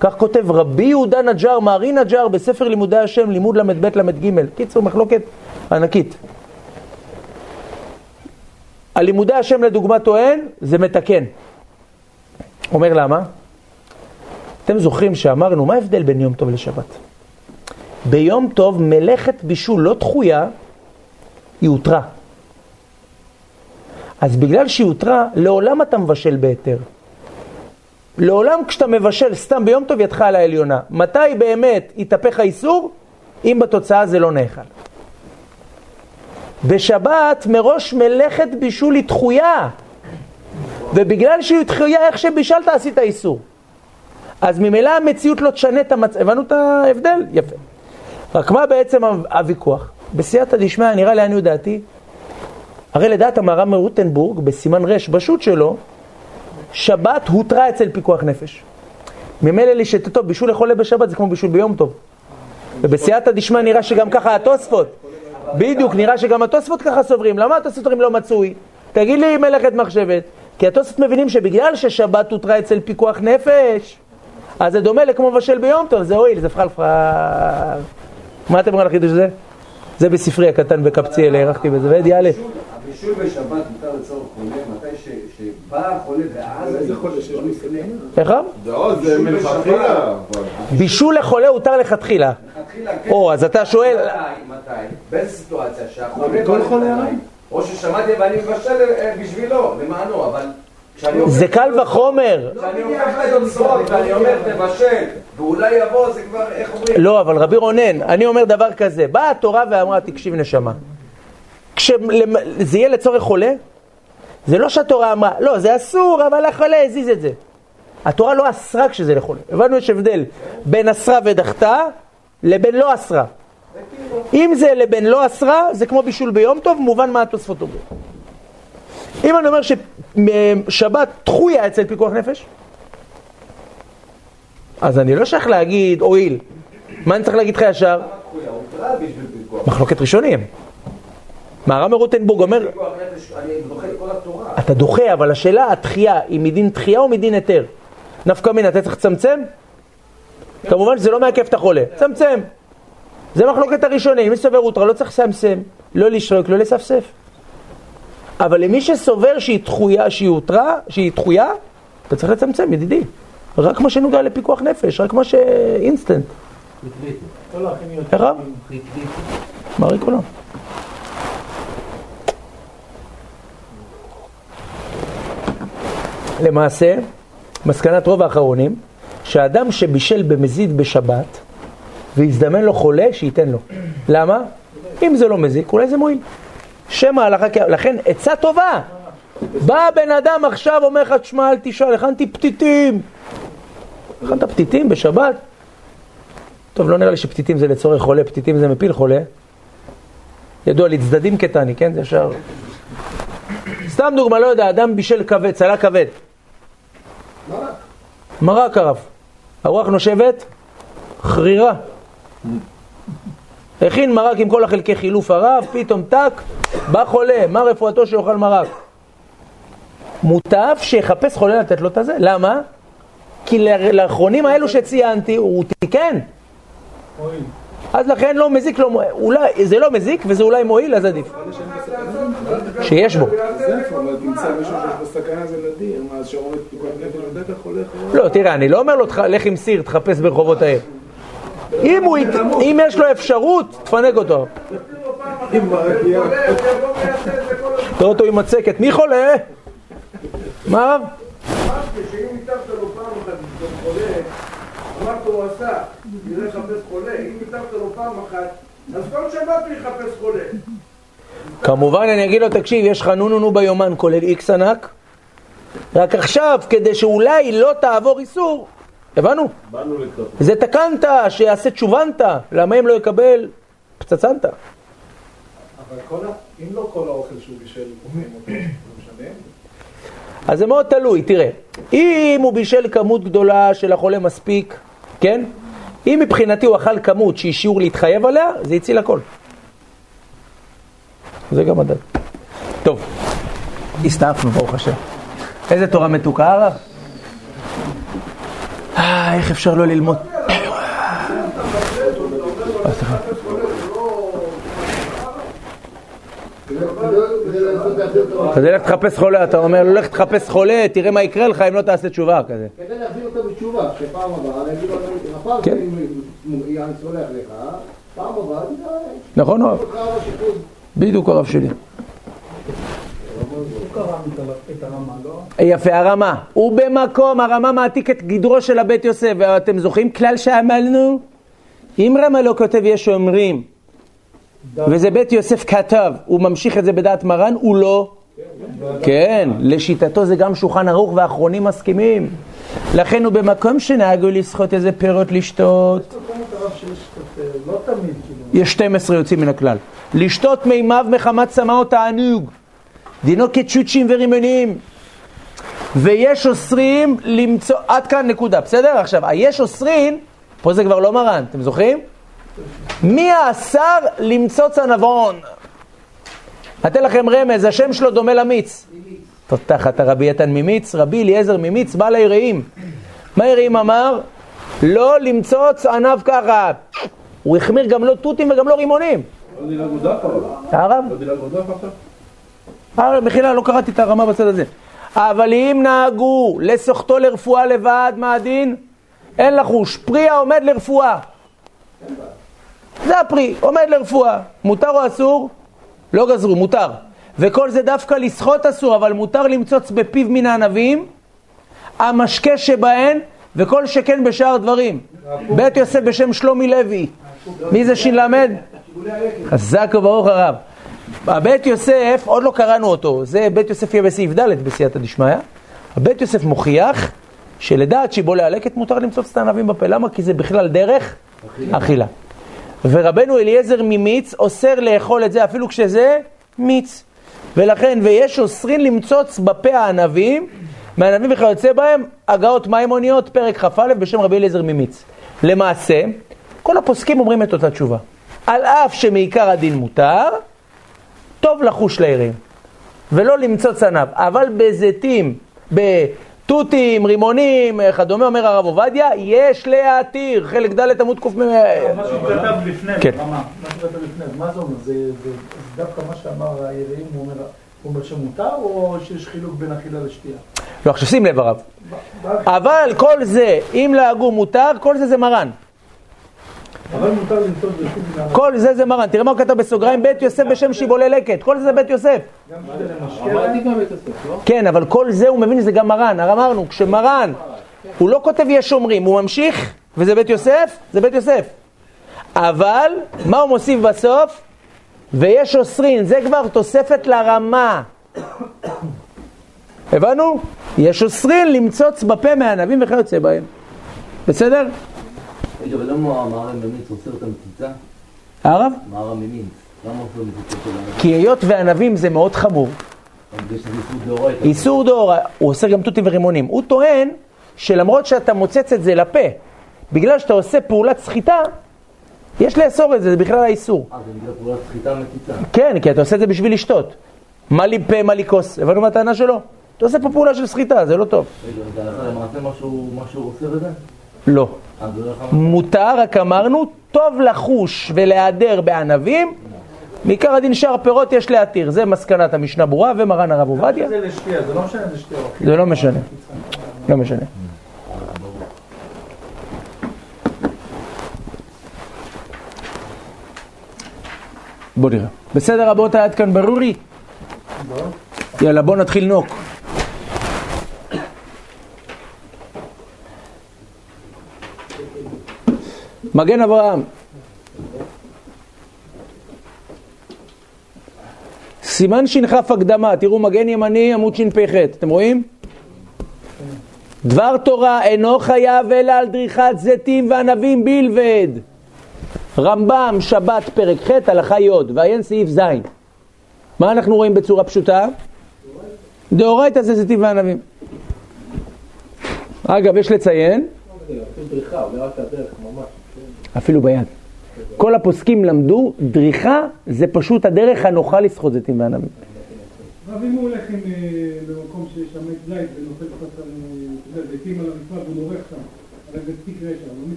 כך כותב רבי יהודה נג'ר, מהר"י נג'ר, בספר לימודי השם, לימוד ל"ב ל"ג. קיצור, מחלוקת ענקית. הלימודי השם לדוגמה טוען, זה מתקן. אומר למה? אתם זוכרים שאמרנו, מה ההבדל בין יום טוב לשבת? ביום טוב מלאכת בישול לא דחויה, היא הותרה. אז בגלל שהיא הותרה, לעולם אתה מבשל בהיתר. לעולם כשאתה מבשל סתם ביום טוב ידך על העליונה. מתי באמת יתהפך האיסור? אם בתוצאה זה לא נאכל. בשבת מראש מלאכת בישול היא דחויה. ובגלל שהיא דחויה, איך שבישלת עשית איסור. אז ממילא המציאות לא תשנה את המצב. הבנו את ההבדל? יפה. רק מה בעצם הוויכוח? בסייעתא דשמיא, נראה לעניות דעתי, הרי לדעת המהר"ם מרוטנבורג, בסימן ר' בשו"ת שלו, שבת הותרה אצל פיקוח נפש. ממילא לשיטתו, בישול לחולה בשבת זה כמו בישול ביום טוב. ובסייעתא דשמיא נראה שגם ככה התוספות, בדיוק, נראה שגם התוספות ככה סוברים. למה התוספות אומרים לא מצוי? תגיד לי מלאכת מחשבת. כי התוספות מבינים שבגלל ששבת הותרה אצל פיקוח נפש, אז זה דומה לכמו מבשל ביום טוב, זה הועיל, זה פחלפחל. מה אתם אומרים על החידוש הזה? זה בספרי הקטן בקפציאל, הארכתי בזה, ואדי א'. הבישול בשבת מותר לצורך חולה, מתי שבא החולה ואז... איזה חולה שיש מסכנים? איך? לא, זה מלכתחילה. בישול לחולה הותר לכתחילה. כן. או, אז אתה שואל, מתי? מתי? באיזה סיטואציה? שהחולה... כל חולה לפניי, הרג? או ששמעתי ואני מבשל אה, בשבילו, למענו, אבל... זה קל וחומר. כשאני הופך ליוצרות ואני אומר תבשל, ואולי יבוא, זה כבר, איך אומרים? לא, אבל רבי רונן, אני אומר דבר כזה, באה התורה ואמרה, תקשיב נשמה, כשזה יהיה לצורך חולה, זה לא שהתורה אמרה, לא, זה אסור, אבל החולה הזיז את זה. התורה לא אסרה כשזה לחולה. הבנו יש הבדל בין אסרה ודחתה לבין לא אסרה. אם זה לבין לא אסרה, זה כמו בישול ביום טוב, מובן מה התוספות אומרים. אם אני אומר ששבת דחויה אצל פיקוח נפש, אז אני לא שייך להגיד הואיל. מה אני צריך להגיד לך ישר? מחלוקת ראשונים. מהר"ם מרוטנבורג אומר. אתה דוחה, אבל השאלה, התחייה, היא מדין תחייה או מדין היתר? נפקא מינה, אתה צריך לצמצם? כמובן שזה לא מעכב את החולה, צמצם. זה מחלוקת הראשונים, מי סובר אוטרה לא צריך לסמסם, לא לשרוק, לא לספסף. אבל למי שסובר שהיא דחויה, שהיא הותרה, שהיא דחויה, אתה צריך לצמצם, ידידי. רק מה שנוגע לפיקוח נפש, רק מה שאינסטנט. איך רב? מרי למעשה, מסקנת רוב האחרונים, שאדם שבישל במזיד בשבת והזדמן לו חולה, שייתן לו. למה? אם זה לא מזיק, אולי זה מועיל. שמא הלכה, כ- לכן עצה טובה. בא בן אדם עכשיו, אומר לך, תשמע, אל תשאל, הכנתי פתיתים. הכנת פתיתים בשבת? טוב, לא נראה לי שפתיתים זה לצורך חולה, פתיתים זה מפיל חולה. ידוע לי, צדדים קטני, כן? זה ישר... סתם דוגמה, לא יודע, אדם בישל כבד, צלה כבד. מרק הרב. הרוח נושבת, חרירה. הכין מרק עם כל החלקי חילוף הרב, פתאום טק, בא חולה, מה רפואתו שיאכל מרק? מוטב שיחפש חולה לתת לו את הזה. למה? כי לאחרונים האלו שציינתי, הוא תיקן. אז לכן לא מזיק, מועיל. אולי, זה לא מזיק וזה אולי מועיל, אז עדיף. שיש בו. לא, תראה, אני לא אומר לו, "תח- לך עם סיר, תחפש ברחובות העיר. אם, הוא, אם יש לו אפשרות, תפנק אותו. תראה אותו עם מצקת, מי חולה? מה? אמרתי שאם ניתחת לו פעם אחת בתור חולה, אמרת הוא עשה, נראה לחפש חולה, אם ניתחת לו פעם אחת, אז כל שבת הוא יחפש חולה. כמובן אני אגיד לו, תקשיב, יש לך נו נו נו ביומן כולל איקס ענק, רק עכשיו, כדי שאולי לא תעבור איסור, הבנו? באנו לקראת. זה תקנת, שיעשה תשובנת, למה אם לא יקבל פצצנת? אבל כל ה... אם לא כל האוכל שהוא בישל זה משנה? אז זה מאוד תלוי, תראה, אם הוא בישל כמות גדולה של החולה מספיק, כן? אם מבחינתי הוא אכל כמות שהיא שיעור להתחייב עליה, זה הציל הכל. זה גם מדד. טוב, הסתעפנו, ברוך השם. איזה תורה מתוקה, הרב? אה, איך אפשר לא ללמוד? סליחה. אז לך תחפש חולה, אתה אומר לך תחפש חולה, תראה מה יקרה לך אם לא תעשה תשובה כזה. כדי להחזיר אותו בתשובה, שפעם הבאה, אני אגיד לו, הפעם כן. אם אני סולח לך, פעם הבאה, אני אגיד, נכון, הרב? בדיוק הרב שלי. לא? יפה, הרמה. הוא במקום, הרמה מעתיק את גדרו של הבית יוסף, ואתם זוכרים כלל שעמלנו? אם רמה לא כותב יש אומרים, וזה בית יוסף כתב, הוא ממשיך את זה בדעת מרן, הוא לא. כן, לשיטתו זה גם שולחן ערוך והאחרונים מסכימים. לכן הוא במקום שנהגו לסחוט איזה פירות לשתות. יש מקומות הרב שיש קצת, לא כאילו. 12 יוצאים מן הכלל. לשתות מימיו מחמת צמא או תענוג. דינו כצ'וצ'ים ורימונים. ויש אוסרים למצוא, עד כאן נקודה, בסדר? עכשיו, היש אוסרים, פה זה כבר לא מרן, אתם זוכרים? מי האסר למצוץ ענבון? אתן לכם רמז, השם שלו דומה למיץ. תותחת הרבי יתן ממיץ, רבי אליעזר ממיץ, בעל היראים. מה היראים אמר? לא למצוץ ענב ככה. הוא החמיר גם לא תותים וגם לא רימונים. הרב, מחילה, לא קראתי את הרמה בצד הזה. אבל אם נהגו לסוחתו לרפואה לבד, מה הדין? אין לחוש. פרי העומד לרפואה. זה הפרי, עומד לרפואה. מותר או אסור? לא גזרו, מותר. וכל זה דווקא לסחוט אסור, אבל מותר למצוץ בפיו מן הענבים, המשקה שבהן, וכל שכן בשאר דברים. בית יוסף בשם שלומי לוי. מי זה ש"ל? חזק וברוך הרב. הבית יוסף, עוד לא קראנו אותו, זה בית יוסף יהיה בסעיף ד' בסייעתא דשמיא. הבית יוסף מוכיח שלדעת שיבולי הלקט מותר למצוא את הענבים בפה. למה? כי זה בכלל דרך אכילה. ורבנו אליעזר ממיץ אוסר לאכול את זה אפילו כשזה מיץ. ולכן, ויש אוסרין למצוץ בפה הענבים, מהענבים וכיוצא בהם, הגאות מימוניות, פרק כ"א בשם רבי אליעזר ממיץ. למעשה, כל הפוסקים אומרים את אותה תשובה. על אף שמעיקר הדין מותר, טוב לחוש לירים, ולא למצוץ ענב. אבל בזיתים, בתותים, רימונים, כדומה, אומר הרב עובדיה, יש להתיר, חלק ד' עמוד קמ... מה שהוא כתב לפני, כן. מה שהוא כתב לפני, אז מה זה אומר? זה דווקא מה שאמר היראים, הוא אומר- הוא אומר שמותר, או שיש חילוק בין אכילה לשתייה? לא, עכשיו שים לב הרב. אבל כל זה, אם להגו מותר, כל זה זה מרן. אבל מותר מן. כל זה זה מרן. תראה מה הוא כתב בסוגריים, בית יוסף בשם שיבולי לקט. כל זה זה בית יוסף. לא? כן, אבל כל זה הוא מבין שזה גם מרן. הרי אמרנו, כשמרן הוא לא כותב יש שומרים, הוא ממשיך, וזה בית יוסף, זה בית יוסף. אבל, מה הוא מוסיף בסוף? ויש אוסרין, זה כבר תוספת לרמה. הבנו? יש אוסרין למצוץ בפה מהענבים וכיוצא בהם. בסדר? רגע, אבל למה המערב ממיץ אוסר את המציצה? הרב? מערב ממיץ. למה מציצה של הענבים? כי היות וענבים זה מאוד חמור. איסור דאורייתא. הוא אוסר גם תותים ורימונים. הוא טוען שלמרות שאתה מוצץ את זה לפה, בגלל שאתה עושה פעולת סחיטה, יש לאסור את זה, זה בכלל האיסור. אה, זה בגלל פעולת סחיטה מציצה. כן, כי אתה עושה את זה בשביל לשתות. מה לי פה, מה לי כוס. הבנו מה הטענה שלו? אתה עושה פה פעולה של סחיטה, זה לא טוב. רגע, זה הלכה למעשה משהו משהו אוסר את זה? לא. לא מותר, רק אמרנו, טוב לחוש ולהיעדר בענבים, מעיקר הדין שאר פירות יש להתיר. זה מסקנת המשנה ברורה ומרן הרב עובדיה. זה לא משנה לשתייה. זה לא משנה. לא משנה. בוא נראה. בסדר רבותיי, עד כאן ברורי? יאללה, בוא נתחיל נוק. מגן אברהם. סימן ש"כ הקדמה, תראו מגן ימני עמוד ש"פח, אתם רואים? דבר תורה אינו חייב אלא על דריכת זיתים וענבים בלבד. רמב"ם, שבת, פרק ח', הלכה י', ועיין סעיף ז'. מה אנחנו רואים בצורה פשוטה? דאורייתא זה זיתים וענבים. אגב, יש לציין, אפילו ביד. כל הפוסקים למדו, דריכה זה פשוט הדרך הנוחה לסחוט זיתים וענבים. אבל אם הוא הולך אה, במקום שיש שם עץ זית ונופל קצת על, אה, זיתים על הרצפה והוא דורך שם, לא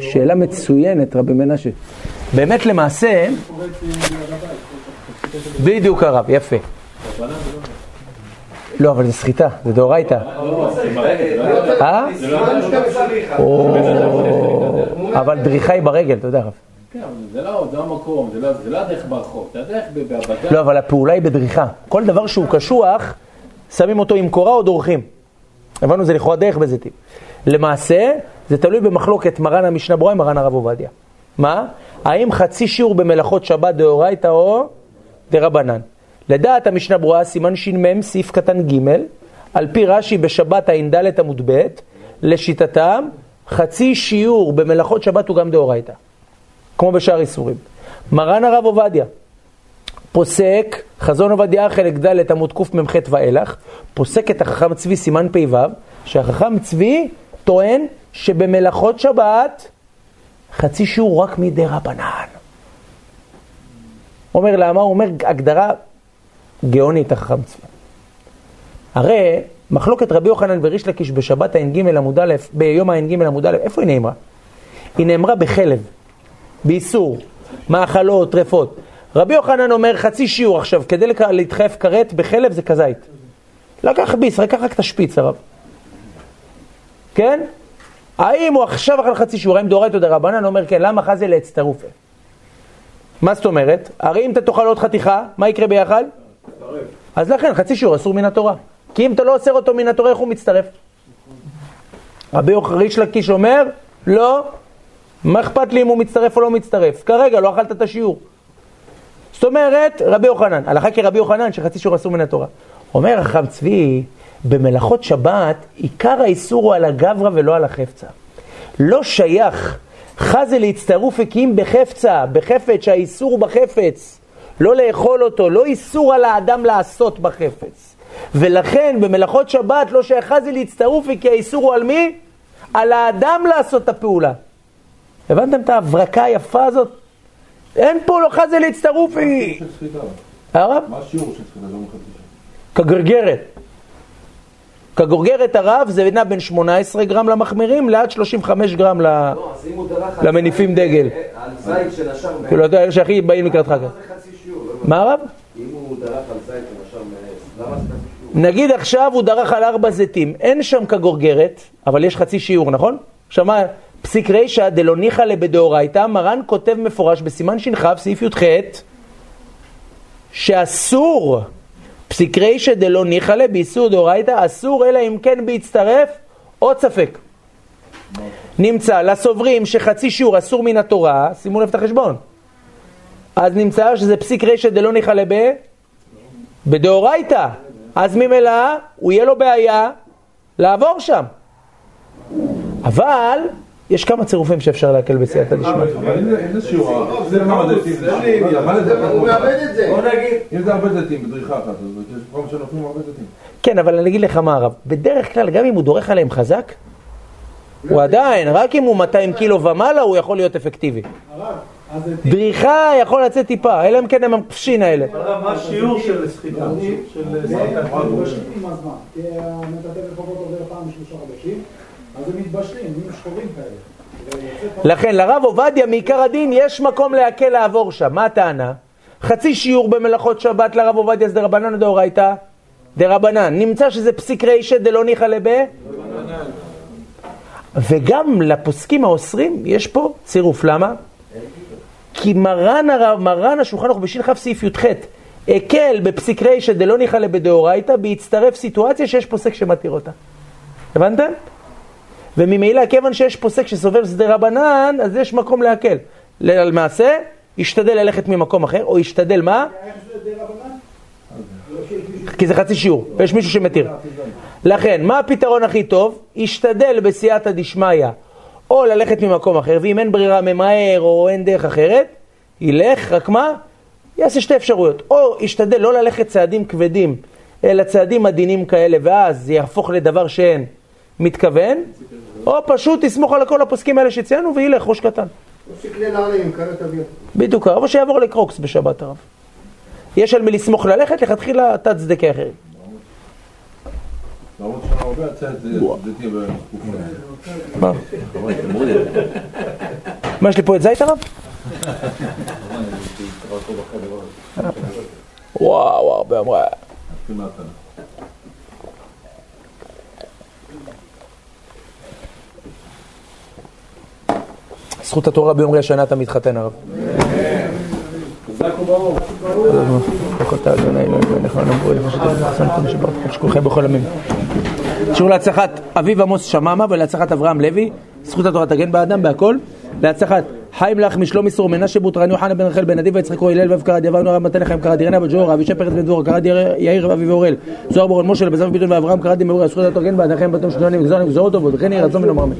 שאלה מצוינת, רבי מנשה. באמת למעשה. בדיוק הרב, יפה. לא, אבל זה סחיטה, זה דאורייתא. אה? אבל דריכה היא ברגל, אתה יודע הרב. כן, אבל זה לא זה לא המקום, זה לא- זה לא הדרך ברחוב, זה הדרך בבגן. לא, אבל הפעולה היא בדריכה. כל דבר שהוא קשוח, שמים אותו עם קורה או דורכים. הבנו, זה לכאורה דרך בזיתים. למעשה, זה תלוי במחלוקת מרן המשנה ברורה עם מרן הרב עובדיה. מה? האם חצי שיעור במלאכות שבת דאורייתא או דרבנן? לדעת המשנה ברורה, סימן ש"מ, סעיף קטן ג', על פי רש"י בשבת ע"ד עמוד ב', לשיטתם, חצי שיעור במלאכות שבת הוא גם דאורייתא. כמו בשאר איסורים. מרן הרב עובדיה, פוסק, חזון עובדיה חלק ד' עמוד קמ"ח ואילך, פוסק את החכם צבי סימן פ"ו, שהחכם צבי טוען שבמלאכות שבת חצי שיעור רק מדי רבנן. אומר למה? הוא אומר הגדרה גאונית החכם צבי. הרי מחלוקת רבי יוחנן וריש לקיש בשבת ע"ג עמוד א', ביום ע"ג עמוד א', איפה היא נאמרה? היא נאמרה בחלב, באיסור, מאכלות, טרפות. רבי יוחנן אומר חצי שיעור עכשיו, כדי להתחייב כרת בחלב זה כזית. לקח ביס, לקח רק את השפיץ הרב. כן? האם הוא עכשיו אכל חצי שיעור, האם דאורייתא דרבנן? אומר כן, למה חזה לאצטרופה? מה זאת אומרת? הרי אם אתה תאכל עוד חתיכה, מה יקרה ביחד? אז לכן חצי שיעור אסור מן התורה. כי אם אתה לא אוסר אותו מן התורה, איך הוא מצטרף? רבי יוחנן ריש לקיש אומר, לא, מה אכפת לי אם הוא מצטרף או לא מצטרף? כרגע לא אכלת את השיעור. זאת אומרת, רבי יוחנן, הלכה כרבי יוחנן שחצי שיעור אסור מן התורה. אומר החם צבי, במלאכות שבת, עיקר האיסור הוא על הגברא ולא על החפצה. לא שייך חזה להצטרופי כי אם בחפצה, בחפץ שהאיסור הוא בחפץ, לא לאכול אותו, לא איסור על האדם לעשות בחפץ. ולכן במלאכות שבת לא שייך חזה להצטרופי כי האיסור הוא על מי? על האדם לעשות את הפעולה. הבנתם את ההברקה היפה הזאת? אין פה לא חזה להצטרופי. הרב? מה השיעור של סחיטה? לא כגרגרת. כגורגרת הרב זה נע בין 18 גרם למחמירים לעד 35 גרם. לא, למניפים דגל. על זית שנשר מעץ, כאילו, אתה אלה שהכי באים לקראתך מה הרב? אם הוא דרך על זית שנשר מעץ, למה זה? נגיד עכשיו הוא דרך על ארבע זיתים, אין שם כגורגרת, אבל יש חצי שיעור, נכון? עכשיו מה, פסיק רישא דלא ניחא לבדאורייתא, מרן כותב מפורש בסימן ש"כ, סעיף י"ח, שאסור, פסיק רישא דלא ניחא באיסור דאורייתא, אסור אלא אם כן בהצטרף עוד ספק. נמצא לסוברים שחצי שיעור אסור מן התורה, שימו לב את החשבון. אז נמצא שזה פסיק רשת דלא ניחלה ב... בדאורייתא. אז ממילא הוא יהיה לו בעיה לעבור שם. אבל יש כמה צירופים שאפשר להקל בסייעתא דשמיא. אבל אם זה- שיעור, זה כמה דתים, זה שיעור, אבל זה- הוא מאבד את זה. בוא נגיד, אם זה הרבה דתים בדריכה אחת, אז יש מקום שנופלים הרבה דתים. כן, אבל אני אגיד לך מה הרב, בדרך כלל גם אם הוא דורך עליהם חזק, הוא עדיין, רק אם הוא 200 קילו ומעלה הוא יכול להיות אפקטיבי. הרב, דריכה יכול לצאת טיפה, אלא אם כן הם הפשין האלה. מה השיעור של סחיטה? לכן לרב עובדיה מעיקר הדין יש מקום להקל לעבור שם, מה הטענה? חצי שיעור במלאכות שבת לרב עובדיה זה דרבנן או דאורייתא? דרבנן. נמצא שזה פסיק רישא דלא ניחא לב... וגם לפוסקים האוסרים יש פה צירוף, למה? כי מרן הרב, מרן השולחן ערוך בש"כ סעיף י"ח הקל בפסיק רישא דלא ניחא לבדאורייתא בהצטרף סיטואציה שיש פוסק שמתיר אותה. הבנתם? וממילא כיוון שיש פוסק שסובר שדה רבנן, אז יש מקום להקל. למעשה, ישתדל ללכת ממקום אחר, או ישתדל מה? כי זה חצי שיעור, ויש מישהו שמתיר. לכן, מה הפתרון הכי טוב? ישתדל בסייעתא דשמיא, או ללכת ממקום אחר, ואם אין ברירה ממהר או אין דרך אחרת, ילך, רק מה? יעשה שתי אפשרויות. או ישתדל לא ללכת צעדים כבדים, אלא צעדים עדינים כאלה, ואז זה יהפוך לדבר שאין מתכוון, או פשוט תסמוך על כל הפוסקים האלה שציינו וילך ראש קטן. בדיוק, או שיעבור לקרוקס בשבת הרב. יש על מי לסמוך ללכת, לכתחילה תת צדקי אחרים. למרות הרבה הצעת בתקופה. מה? יש לי פה את זית הרב? וואו, הרבה אמרה. זכות התורה ביום ראשונה אתה מתחתן הרב. שיעור להצלחת אביב עמוס שממה ולהצלחת אברהם לוי, זכות התורה תגן באדם בהכל, להצלחת חיים לך משלומי סור מנשה בוטרן יוחנן בן רחל בן נדיב ויצחק רועי הלל ואב קרד יבנו הרב מתן חיים קרד ירנה בת ג'ורה אבישי פרץ בן דבורה קרד יאיר אביב ואורל זוהר בורן משה לבזר ביטון ואברהם קרדי מאוריה זכות התורה תגן באדם חיים בתום שלטונים וגזרנים וגזרות טובות וכן יהי רצון אמן